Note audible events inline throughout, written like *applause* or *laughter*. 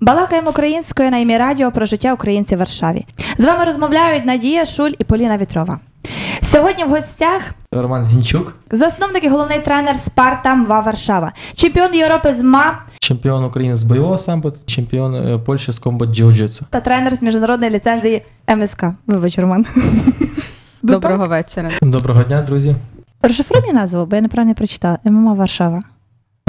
Балакаємо українською на ім'я радіо про життя українців в Варшаві. З вами розмовляють Надія Шуль і Поліна Вітрова. Сьогодні в гостях Роман Зінчук, засновник і головний тренер Спарта МВА Варшава, чемпіон Європи з МА чемпіон України з бойового самбо, чемпіон е, Польщі з комбо джиу-джитсу. та тренер з міжнародної ліцензії МСК. Вибач, Роман. *laughs* Доброго вечора. Доброго дня, друзі. Розшифруй мені назву, бо я неправильно прочитала. ММА Варшава.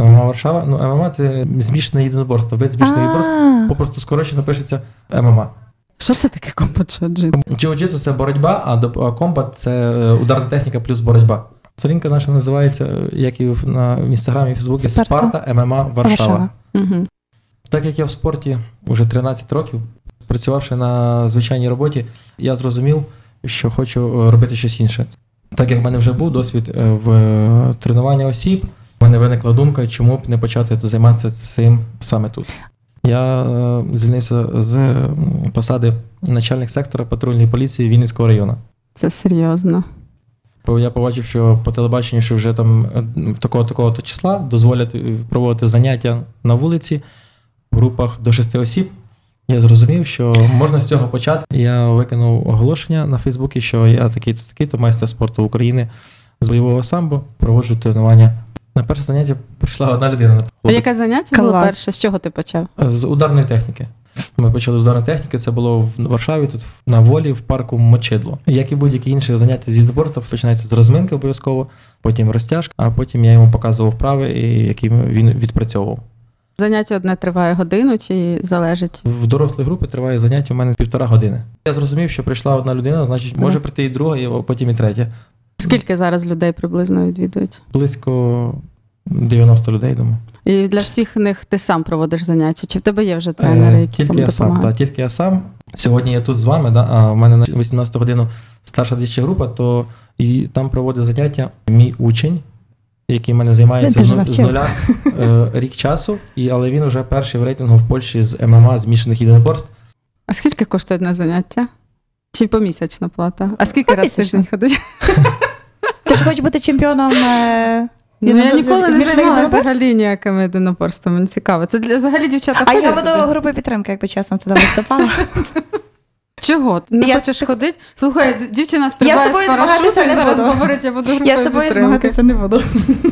ММА Варшава. Ну, ММА це змішане єдиноборство. Вид змішаного єдиноборства. Попросту скорочено пишеться ММА. Що це таке комподжит? Джиу-джитсу це боротьба, а комбат це е, ударна техніка плюс боротьба. Сторінка наша називається, як і в- на інстаграмі і Фейсбуці, Спарта. Спарта ММА Варшава. Угу. Так як я в спорті вже 13 років, працювавши на звичайній роботі, я зрозумів, що хочу е, робити щось інше. Так як в мене вже був досвід е, в е, тренуванні осіб, в мене виникла думка, чому б не почати займатися цим саме тут. Я е, звільнився з посади начальник сектора патрульної поліції Вінницького району. Це серйозно. Я побачив, що по телебаченню, що вже там е, такого такого числа дозволять проводити заняття на вулиці в групах до шести осіб. Я зрозумів, що можна з цього почати. Я викинув оголошення на Фейсбуці, що я такий-то такий-то майстер спорту України з бойового самбо, проводжу тренування. На перше заняття прийшла одна людина. А яке заняття було перше? З чого ти почав? З ударної техніки. Ми почали з ударної техніки, це було в Варшаві, тут на волі, в парку Мочидло. Як і будь-які інші заняття з єдиноборства, починається з розминки обов'язково, потім розтяжка, а потім я йому показував вправи, які він відпрацьовував. Заняття одне триває годину чи залежить? В дорослій групі триває заняття у мене півтора години. Я зрозумів, що прийшла одна людина, значить, може прийти і друга, і потім і третя. Скільки зараз людей приблизно відвідують? Близько 90 людей, думаю. І для всіх них ти сам проводиш заняття? Чи в тебе є вже тренери, Е, які тільки вам я сам, да, тільки я сам. Сьогодні я тут з вами, да, а в мене на 18 годину старша дитяча група, то і там проводить заняття мій учень, який в мене займається з, з нуля е, *laughs* рік часу, і, але він вже перший в рейтингу в Польщі з ММА змішаних єдиноборств. А скільки коштує одне заняття? Чи помісячна плата? А скільки раз в тиждень ходить? Ти ж хочеш бути чемпіоном. е, Ну, я ніколи не займалася взагалі ніякими єдиноборствами. Мені цікаво. Це для взагалі дівчата А я буду туди? групою підтримки, якби чесно, туди виступала. *laughs* Чого? Ти не Я- хочеш ходити? Слухай, дівчина стрибає з тобою парашуту змагатися і зараз буду. говорить, я буду групою Я з тобою підтримки. змагатися не буду.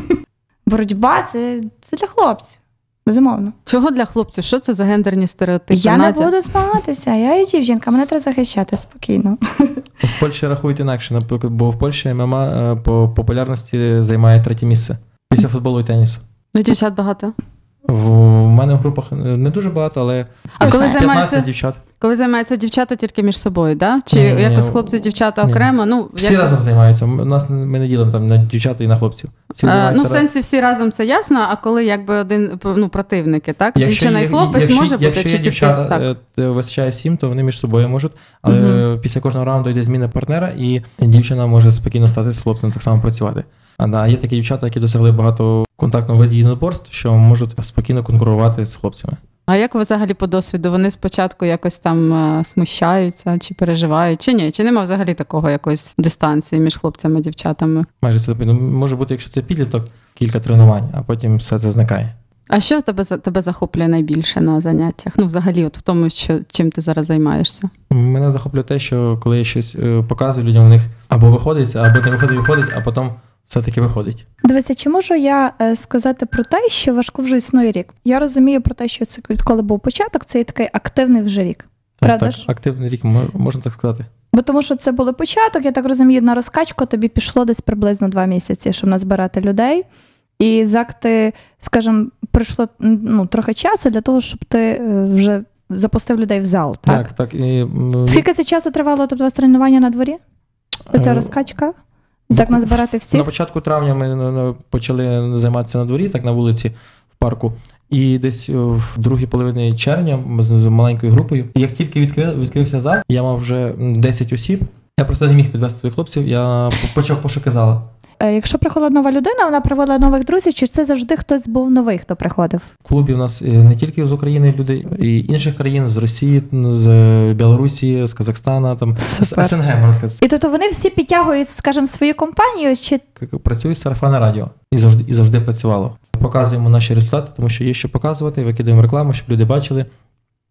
*laughs* Боротьба це, це для хлопців. Безумовно. Чого для хлопців? Що це за гендерні стереотипи? я Надя? не буду змагатися, я є дівчинка, мене треба захищати спокійно. В Польщі рахують інакше, наприклад, бо в Польщі ММА е, по популярності займає третє місце після футболу і тенісу. Ну, дівчат багато. В мене в групах не дуже багато, але А коли 15 займаються- дівчат. Коли займаються дівчата тільки між собою, да? Чи Ні, ні, якось хлопці, дівчата Ні. окремо? Ну, Всі як- разом займаються. У нас ми не ділимо там на дівчат і на хлопців. Всі Е, займаються ну, в сенсі всі разом це ясно, а коли якби один ну, противники, так? Якщо Дівчина і хлопець якщо, може бути, якщо чи дівчата так? е, вистачає всім, то вони між собою можуть. Але Мгм. після кожного раунду йде зміна партнера, і дівчина може спокійно стати з хлопцем так само працювати. А да, є такі дівчата, які досягли багато контактного видів єдиноборств, що можуть спокійно конкурувати з хлопцями. А як ви взагалі по досвіду? Вони спочатку якось там е, смущаються, чи переживають, чи ні? Чи нема взагалі такого якоїсь дистанції між хлопцями і дівчатами? Майже це ну, може бути, якщо це підліток, кілька тренувань, а потім все це зникає. А що тебе тебе захоплює найбільше на заняттях? Ну, взагалі, от в тому, що чим ти зараз займаєшся? Мене захоплює те, що коли я щось е, показую людям, у них або виходить, або не виходить, виходить, а потім все-таки виходить. Дивися, чи можу я е, сказати про те, що важко вже існує рік? Я розумію про те, що це відколи був початок, це є такий активний вже рік. Так, Правда так, ж? активний рік, можна так сказати. Бо тому що це були початок, я так розумію, на розкачку тобі пішло десь приблизно два місяці, щоб назбирати людей. І як ти, скажімо, пройшло ну, трохи часу для того, щоб ти е, вже запустив людей в зал. Так? Так, так. І, Скільки це часу тривало, тобто у вас тренування на дворі? Оця Е, розкачка? Як назбирати всіх? На початку травня ми ну, ну, почали займатися на дворі, так на вулиці в парку. І десь в другій половині червня з маленькою групою. Як тільки відкрив, відкрився зал, я мав вже м, 10 осіб. Я просто не міг підвести своїх хлопців. Я почав пошуки зала. Е, Якщо приходила нова людина, вона приводила нових друзів, чи це завжди хтось був новий, хто приходив? В клубі у нас е, не тільки з України люди, і інших країн, з Росії, з е, Білорусі, з Казахстана, там з СНГ, можна сказати. І тобто вони всі підтягують, скажімо, свою компанію, чи Працює сарафанне радіо і завжди і завжди працювало. Показуємо наші результати, тому що є що показувати, викидаємо рекламу, щоб люди бачили,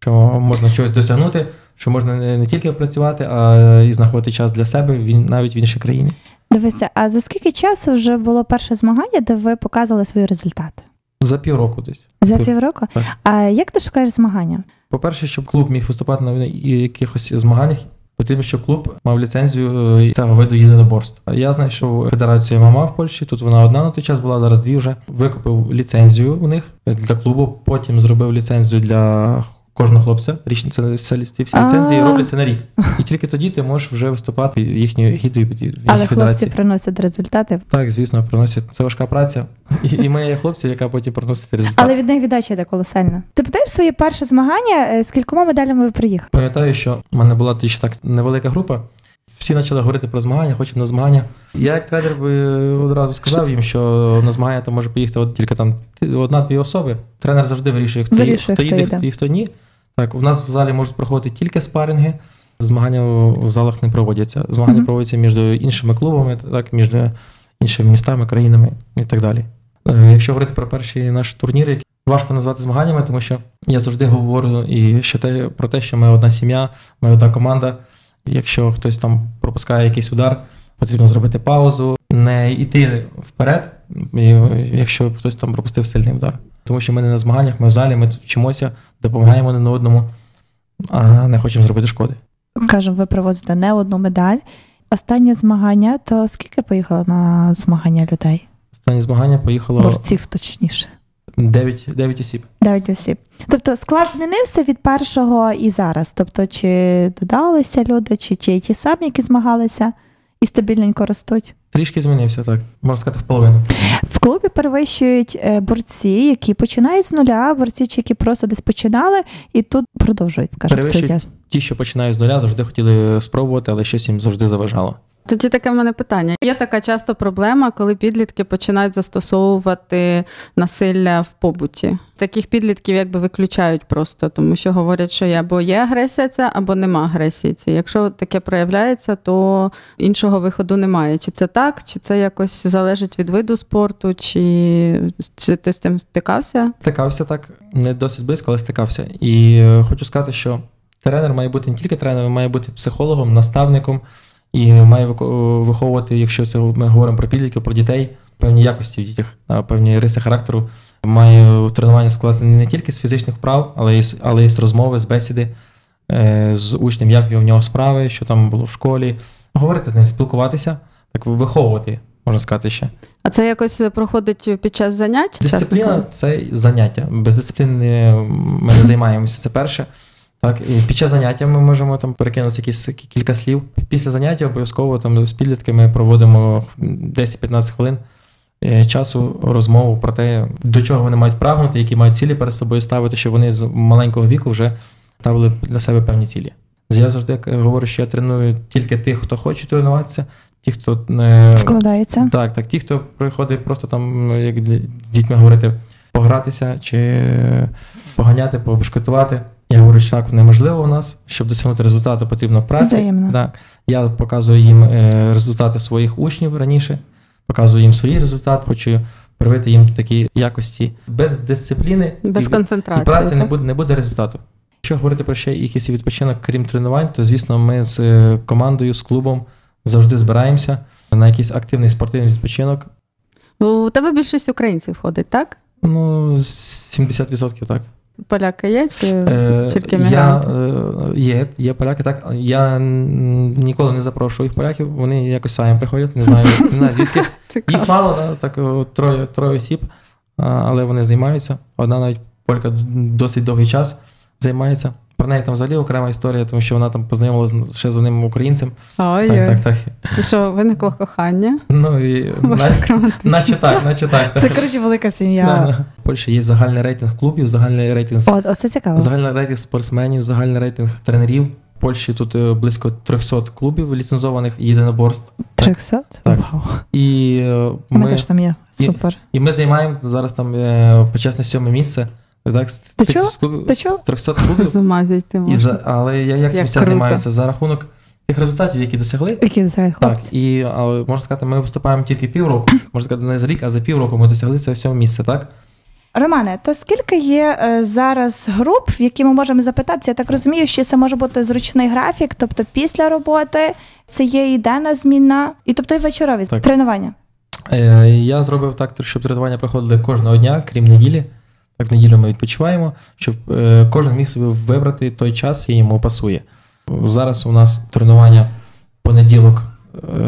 що можна щось досягнути, що можна не, тільки працювати, а і знаходити час для себе навіть в іншій країні. Дивися, а за скільки часу вже було перше змагання, де ви показували свої результати? За півроку десь. За півроку? так. А як ти шукаєш змагання? По-перше, щоб клуб міг виступати на якихось змаганнях, потрібно, щоб клуб мав ліцензію е, цього виду єдиноборств. Я знайшов федерацію ММА в Польщі. Тут вона одна на той час була, зараз дві вже. Викупив ліцензію у них для клубу. Потім зробив ліцензію для кожного хлопця. Ці всі ліцензії робляться на рік. І тільки тоді ти можеш вже виступати їхньою гідою їхній Але хлопці приносять результати. Так, звісно, приносять. Це важка праця. І, і ми є хлопці, яка потім приносить результат. Але від них віддача йде колосальна. Ти пам'ятаєш своє перше змагання, е, з кількома медалями ви приїхали? Пам'ятаю, що в мене була тоді ще так невелика група. Всі почали говорити про змагання, хочемо на змагання. Я як тренер би одразу сказав їм, що на змагання там може поїхати от тільки там одна-дві особи. Тренер завжди вирішує, хто, Вирішує, хто їде, хто і хто ні. Так, у нас в залі можуть проходити тільки спаринги. Змагання в залах не проводяться. Змагання Мгм. проводяться між іншими клубами, так, між іншими містами, країнами і так далі. Е, Якщо говорити про перші наші турніри, які важко назвати змаганнями, тому що я завжди говорю і що те, про те, що ми одна сім'я, ми одна команда. Якщо хтось там пропускає якийсь удар, потрібно зробити паузу, не йти вперед, якщо хтось там пропустив сильний удар. Тому що ми не на змаганнях, ми в залі, ми вчимося, допомагаємо один одному, а не хочемо зробити шкоди. Кажемо, ви привозите не одну медаль. Останнє змагання, то скільки поїхало на змагання людей? Останні змагання поїхало Борців, точніше. 9, 9 осіб. Дев'ять осіб. Тобто склад змінився від першого і зараз. Тобто, чи додалися люди, чи, чи ті самі, які змагалися і стабільненько ростуть. Трішки змінився, так, можна сказати, в половину. В клубі перевищують е, борці, які починають з нуля, борці, чи які просто десь починали, і тут продовжують, скажімо, Перевищують. Ті, що починають з нуля, завжди хотіли спробувати, але щось їм завжди заважало. Тоді таке в мене питання. Є така часто проблема, коли підлітки починають застосовувати насилля в побуті. Таких підлітків якби виключають просто, тому що говорять, що або є агресія ця, або нема агресії. ці. Якщо таке проявляється, то іншого виходу немає. Чи це так, чи це якось залежить від виду спорту, чи, чи ти з цим стикався? Стикався так, не досить близько, але стикався. І е, хочу сказати, що тренер має бути не тільки тренером, має бути психологом, наставником і має вико- виховувати, якщо це ми говоримо про підлітків, про дітей, певні якості в дітях, певні риси характеру. Має тренування складатися не тільки з фізичних вправ, але й але й з розмови, з бесіди е, з учнем, як в нього справи, що там було в школі. Говорити з ним, спілкуватися, так виховувати, можна сказати ще. А це якось проходить під час занять? Дисципліна це заняття. Без дисципліни ми не займаємося. Це перше. Так, і під час заняття ми можемо там перекинути якісь кілька слів. Після заняття обов'язково там з підлітками проводимо 10-15 хвилин е, часу розмову про те, до чого вони мають прагнути, які мають цілі перед собою ставити, щоб вони з маленького віку вже ставили для себе певні цілі. Я завжди говорю, що я треную тільки тих, хто хоче тренуватися, ті, хто е, Вкладається. так, так. Ті, хто приходить просто там, як з дітьми говорити, погратися чи е, поганяти, побешкетувати. Я говорю, що так неможливо у нас, щоб досягнути результату, потрібно праця. Взаємно. Так. Я показую їм е, результати своїх учнів раніше, показую їм свої результати, хочу привити їм такі якості без дисципліни Без і, концентрації. і праці не буде, не буде результату. Якщо говорити про ще якийсь відпочинок, крім тренувань, то звісно, ми з е, командою, з клубом завжди збираємося на якийсь активний спортивний відпочинок. У тебе більшість українців ходить, так? Ну, 70% так. Поляки є чи Е, тільки я, мігранти? е, є, є поляки, так. Я ніколи не запрошую їх поляків, вони якось самі приходять, не знаю, *laughs* не знаю звідки. Цікаво. Їх мало, да, так троє, троє осіб, але вони займаються. Одна навіть полька досить довгий час займається. Про неї там взагалі окрема історія, тому що вона там познайомилася з- ще з одним українцем. Ой, Так, так, так. І що, виникло кохання? Ну і Боже, на- наче так, наче так. Це коротше велика сім'я. да. В Польщі є загальний рейтинг клубів, загальний рейтинг От, оце цікаво. Загальний рейтинг спортсменів, загальний рейтинг тренерів. В Польщі тут е, близько 300 клубів ліцензованих єдиноборств. 300? Так. Вау. І е, Ми ми, теж там є. Супер. і ми займаємо зараз там е, почесне сьоме місце. Так, з, Ти з, чула? з клубів- Ти з 300 клубів. З ума зійти І можна. за, але я як Як місця круто. займаюся за рахунок тих результатів, які досягли. Які досягають Так, хлопці. і але можна сказати, ми виступаємо тільки півроку. *coughs* Можна сказати, не за рік, а за півроку ми досягли це сьоме місце, так? Романе, то скільки є е, зараз груп, в які ми можемо запитатися? Я так розумію, що це може бути зручний графік, тобто після роботи, це є і денна зміна, і тобто і вечорові Так. тренування. Е, я зробив так, щоб тренування проходили кожного дня, крім неділі. Так, в неділю ми відпочиваємо, щоб е, кожен міг собі вибрати той час, який йому пасує. Зараз у нас тренування понеділок,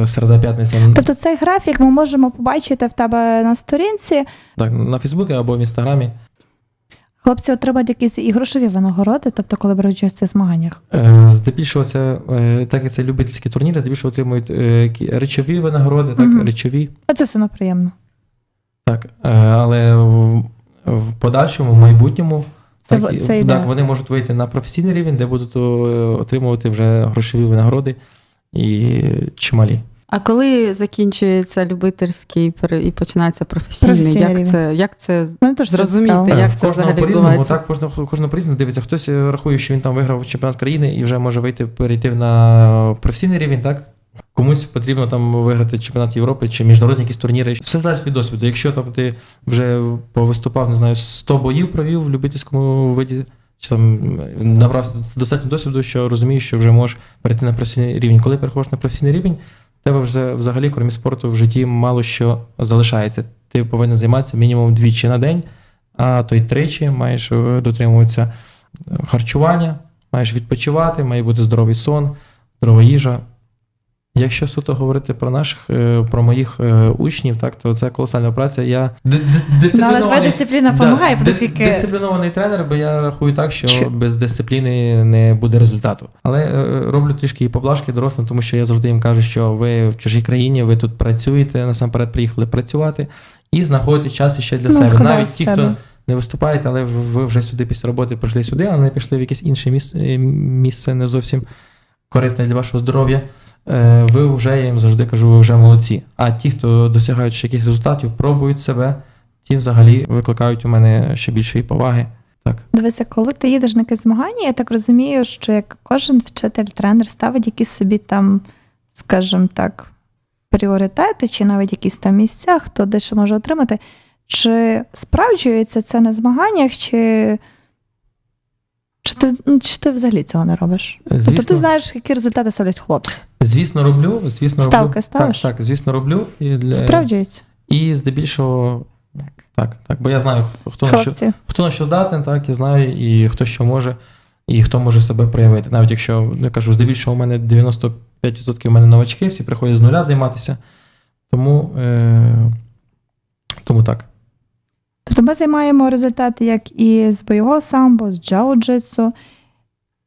е, середа п'ятниця Тобто цей графік ми можемо побачити в тебе на сторінці. так, на Фейсбуці або в інстаграмі. Хлопці отримують якісь і грошові винагороди, тобто коли беруть участь в цих змаганнях. Е, Здебільшого це, так як це любительські турніри, здебільшого отримують речові винагороди, так, Мгм. речові. А це все одно приємно. Так, але в, подальшому, в майбутньому, Це так, це так, вони можуть вийти на професійний рівень, де будуть е, отримувати вже грошові винагороди і чималі. А коли закінчується любительський і починається професійний, Професійний як це, як це Зрозуміти, як це кожного взагалі відбувається? Так, кожного, кожного по-різному дивиться. Хтось е, рахує, що він там виграв чемпіонат країни і вже може вийти перейти на професійний рівень, так? Комусь потрібно там виграти чемпіонат Європи чи міжнародні якісь турніри. Все залежить від досвіду. Якщо там ти вже повиступав, не знаю, 100 боїв провів в любительському виді, чи там набрався достатньо досвіду, що розумієш, що вже можеш перейти на професійний рівень. Коли переходиш на професійний рівень, тебе вже взагалі, крім спорту, в житті мало що залишається. Ти повинен займатися мінімум двічі на день, а то й тричі маєш дотримуватися харчування, маєш відпочивати, має бути здоровий сон, здорова їжа. Якщо суто говорити про наших, е, про моїх е, учнів, так, то це колосальна праця. Я Ну, але твоя дисципліна допомагає, ди- оскільки дисциплінований тренер, бо я рахую так, що без дисципліни не буде результату. Але е, роблю трішки і поблажки дорослим, тому що я завжди їм кажу, що ви в чужій країні, ви тут працюєте, насамперед приїхали працювати і знаходите час іще для Ну, себе. Навіть ті, себе. хто не виступаєте, але ви вже сюди після роботи прийшли сюди, а не пішли в якесь інше місце, місце не зовсім корисне для вашого здоров'я. Е, Ви вже я їм завжди кажу, ви вже молодці. А ті, хто досягають ще якихось результатів, пробують себе, ті взагалі викликають у мене ще більшої поваги. Так. Дивися, коли ти їдеш на якесь змагання, я так розумію, що як кожен вчитель, тренер ставить якісь собі там, скажімо так, пріоритети, чи навіть якісь там місця, хто де що може отримати. Чи справджується це на змаганнях, чи, чи, ти, ну, чи ти взагалі цього не робиш? Тобто ти знаєш, які результати ставлять хлопці. звісно, роблю. Звісно, Ставки роблю. ставиш? Так, так, звісно, роблю. І, для... Справджується. і здебільшого, Так. так, так. Бо я знаю, хто на що хто на що здатен, так, я знаю, і хто що може, і хто може себе проявити. Навіть якщо я кажу, здебільшого у мене 95% у мене новачки, всі приходять з нуля займатися. Тому, е, тому так. Ми займаємо результати як і з бойового самбо, з джао-джитсу.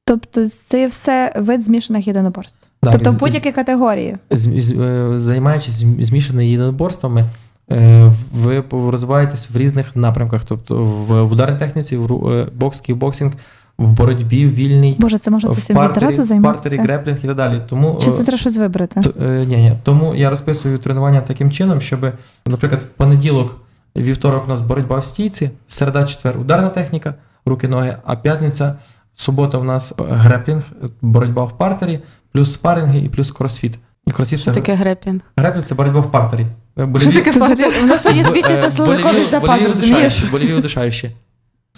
Тобто це все вид змішаних єдиноборств. Так, тобто в будь-якій категорії. з- з- е, займаючись змішаними єдиноборствами, е, ви розвиваєтесь в різних напрямках, тобто в, в ударній техніці, в е, бокс, кікбоксинг, в боротьбі, в вільній, Боже, це можна цим партері, відразу в партері, займатися. греплінг і так далі. Тому Чи це треба щось вибрати? Т- е, ні, ні. Тому я розписую тренування таким чином, щоб, наприклад, в понеділок, вівторок у нас боротьба в стійці, середа, четвер ударна техніка, руки, ноги, а п'ятниця, субота у нас грепінг, греплінг, е, боротьба в партері, плюс спаринги і плюс кросфіт. І кросфіт Що це таке грепінг? греплінг це боротьба в партері. Боліві... Що таке партер? У нас сьогодні е, збільшиться запас, розумієш? удушаючі, Больові удушаючі.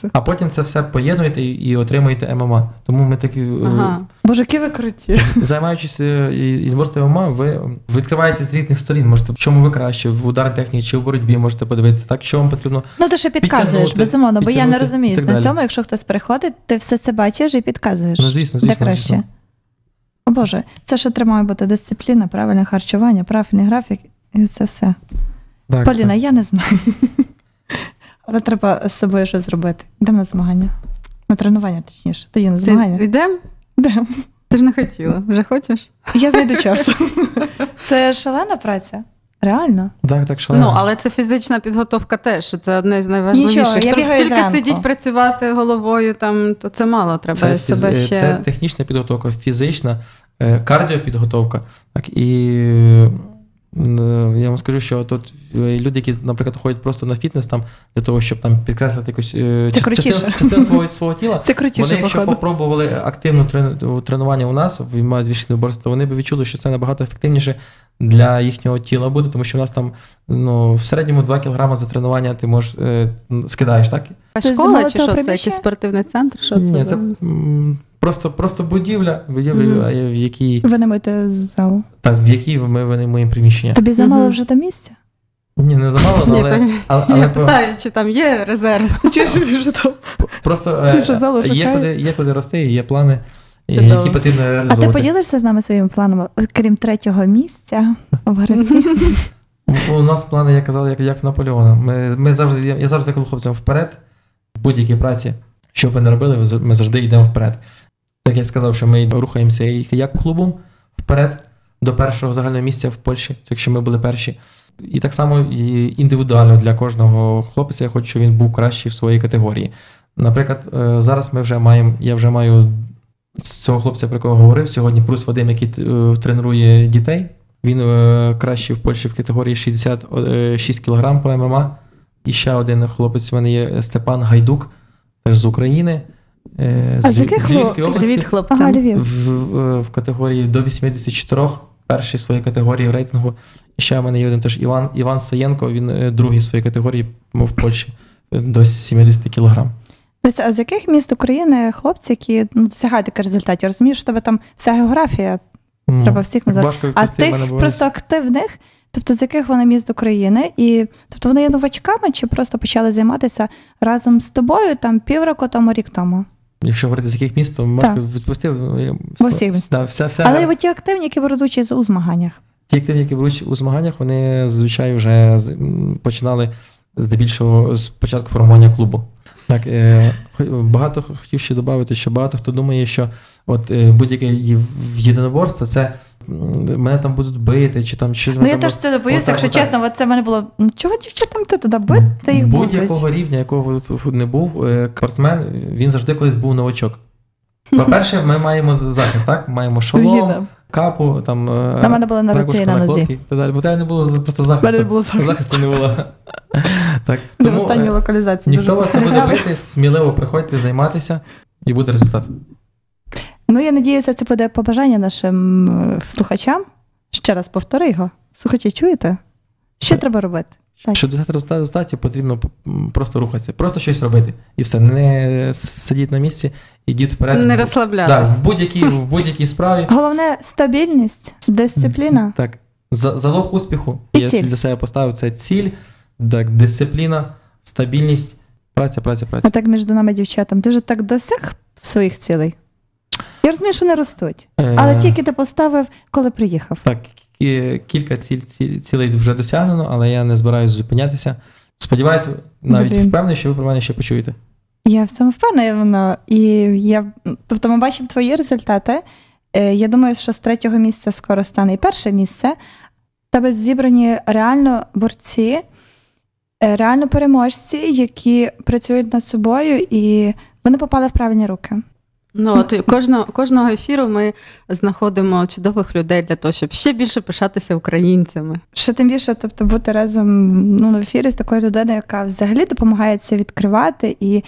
Це- А потім це все поєднуєте і, і отримуєте ММА. Тому ми такі е, Ага. Боже, які ви круті. Займаючись інвестом ММА, ви відкриваєте з різних сторін. Можете в чому ви краще, в ударній техніці чи в боротьбі можете подивитися, так що вам потрібно. Ну, ти ще підказуєш, безумовно, бо я не розумію. На цьому, якщо хтось приходить, ти все це бачиш і підказуєш. Ну, звісно, Де звісно, краще. звісно. О Боже, це ще треба має бути дисципліна, правильне харчування, правильний графік, і це все. Так, Поліна, так. я не знаю. Але треба з собою щось зробити. Йдемо на змагання. На тренування, точніше. Тоді на змагання. Ти йдемо? Йдемо. Ти ж не хотіла. Вже хочеш? Я знайду *laughs* час. Це шалена праця. Реально? Так, так що Ну, але це фізична підготовка теж. Це одне з найважливіших. Нічого, я бігаю Тільки зранку. сидіть працювати головою, там, то це мало. Треба це, себе фіз- ще. це технічна підготовка, фізична, е, кардіопідготовка. Так, і е, я вам скажу, що тут е, люди, які, наприклад, ходять просто на фітнес там, для того, щоб там підкреслити якусь е, частину, частину свого, свого тіла, Це крутіше, Вони, якщо походу. попробували активне тренування у нас, в мають звичайне борство, вони б відчули, що це набагато ефективніше для їхнього тіла буде, тому що у нас там ну, в середньому 2 кг за тренування ти можеш е, скидаєш, так? А школа чи що? Це якийсь спортивний центр? Що Ні, це? це просто, просто будівля, будівля, е, в якій Ви не мите залу. так, в якій ми винаймуємо приміщення. Тобі замало Мгм. вже до місця? Ні, не замало, але, Я питаю, чи там є резерв. *laughs* Чи ж вже там? просто *laughs* Ти е, є, куди, є куди рости, є плани, е, Чудово. які потрібно А ти поділишся з нами своїми планами, крім третього місця в графі? У нас плани, я казав, як, як в Наполеона. Ми, ми завжди, я, я завжди кажу хлопцям вперед, в будь-якій праці, що б ви не робили, ми завжди йдемо вперед. Так я сказав, що ми рухаємося і як клубом вперед до першого загального місця в Польщі, якщо ми були перші. І так само і індивідуально для кожного хлопця я хочу, щоб він був кращий в своїй категорії. Наприклад, е, зараз ми вже маємо, я вже маю з цього хлопця, про якого говорив сьогодні, Прус Вадим, який е, тренує дітей. Він е, кращий в Польщі в категорії 66 кг по ММА. І ще один хлопець у мене є Степан Гайдук, теж з України. Е, А з, з яких Львівської хлоп- області. Привіт, хлопцям. Ага, Львів. В, в, в категорії до 84, перший в своїй категорії в рейтингу. І ще в мене є один теж Іван, Іван Саєнко, він е, другий в своїй категорії ну, в Польщі е, до 70 кг. Ось, А з яких міст України хлопці, які ну, досягають таких результатів? Розумієш, що в тебе там вся географія, треба всіх назад. Важко А тих просто активних, тобто з яких вони міст України, і тобто вони є новачками, чи просто почали займатися разом з тобою там півроку тому, рік тому. Якщо говорити з яких міст, то важко відповісти. всіх. Да, вся, вся, Але ті активні, які беруть участь у змаганнях. Ті активні, які беруть у змаганнях, вони зазвичай вже починали здебільшого з початку формування клубу. Так, е, багато хотів ще додати, що багато хто думає, що от е, будь-яке єдиноборство це мене там будуть бити, чи там щось Ну я теж це боюся, якщо отак. чесно, от це в мене було. Ну чого дівчатам ти туди бити їх будуть? Будь-якого рівня, якого тут не був, е, спортсмен, він завжди колись був новачок. По-перше, ми маємо захист, так? Маємо шолом, капу, там. е, На мене були на руці і на нозі. Бо тебе не було просто захисту. не було захисту. Захисту *laughs* не було. Так. В Тому останній е, локалізації. ніхто вас не буде бити, сміливо приходьте займатися, і буде результат. Ну, я надіюся, це буде побажання нашим е, слухачам. Ще раз повтори його. Слухачі, чуєте? Що треба робити? Так. Щоб досягти результатів, потрібно просто рухатися, просто щось робити. І все. Не сидіть на місці, ідіть вперед. Не Так, розслаблятися. в будь-якій, в будь-якій справі. Головне стабільність, дисципліна. Так. За- Залог успіху. І я ціль. для себе поставив це ціль, так, дисципліна, стабільність, праця, праця, праця. А так між нами дівчатам. Ти вже так досяг своїх цілей? Я розумію, що не ростуть. Але Е, тільки ти поставив, коли приїхав. Так, кілька ціль, ці- цілей вже досягнено, але я не збираюся зупинятися. Сподіваюся, навіть Блін. впевнений, що ви про мене ще почуєте. Я в цьому впевнена. І я, тобто ми бачимо твої результати. Е, Я думаю, що з третього місця скоро стане і перше місце. Тебе зібрані реально борці, е, реально переможці, які працюють над собою, і вони попали в правильні руки. Ну, от кожного, кожного ефіру ми знаходимо чудових людей для того, щоб ще більше пишатися українцями. Ще тим більше, тобто, бути разом ну, в ефірі з такою людиною, яка взагалі допомагає це відкривати. І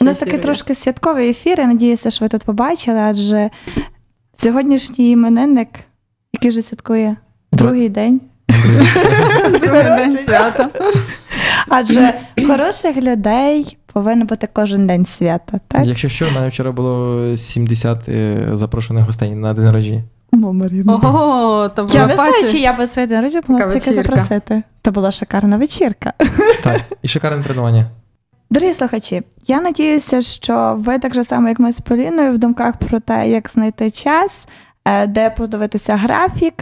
у нас такий трошки святковий ефір. Я надіюся, що ви тут побачили, адже сьогоднішній іменинник, який вже святкує другий день. *laughs* Другий день свята. Адже хороших людей повинно бути кожен день свята, так? Якщо що, в мене вчора було 70 е, запрошених гостей на день народження. Ого, то Я була не знаю, чи я би своє день народження могла стільки запросити. То була шикарна вечірка. Так, і шикарне тренування. Дорогі слухачі, я надіюся, що ви так же само, як ми з Поліною, в думках про те, як знайти час, е, де подивитися графік,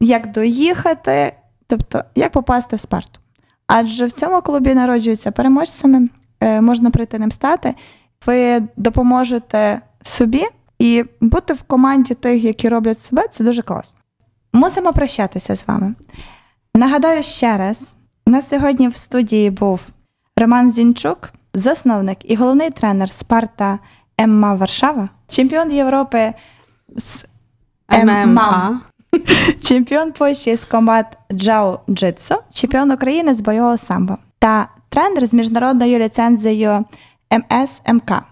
як доїхати, тобто як попасти в Спарту. Адже в цьому клубі народжуються переможцями, можна прийти ним стати. Ви допоможете собі і бути в команді тих, які роблять себе, це дуже класно. Мусимо прощатися з вами. Нагадаю ще раз: у нас сьогодні в студії був Роман Зінчук, засновник і головний тренер Спарта ММА Варшава, чемпіон Європи з ММА. *laughs* чемпіон Польщі з комбат Джао Джитсу, чемпіон України з бойового самбо та тренер з міжнародною ліцензією МСМК.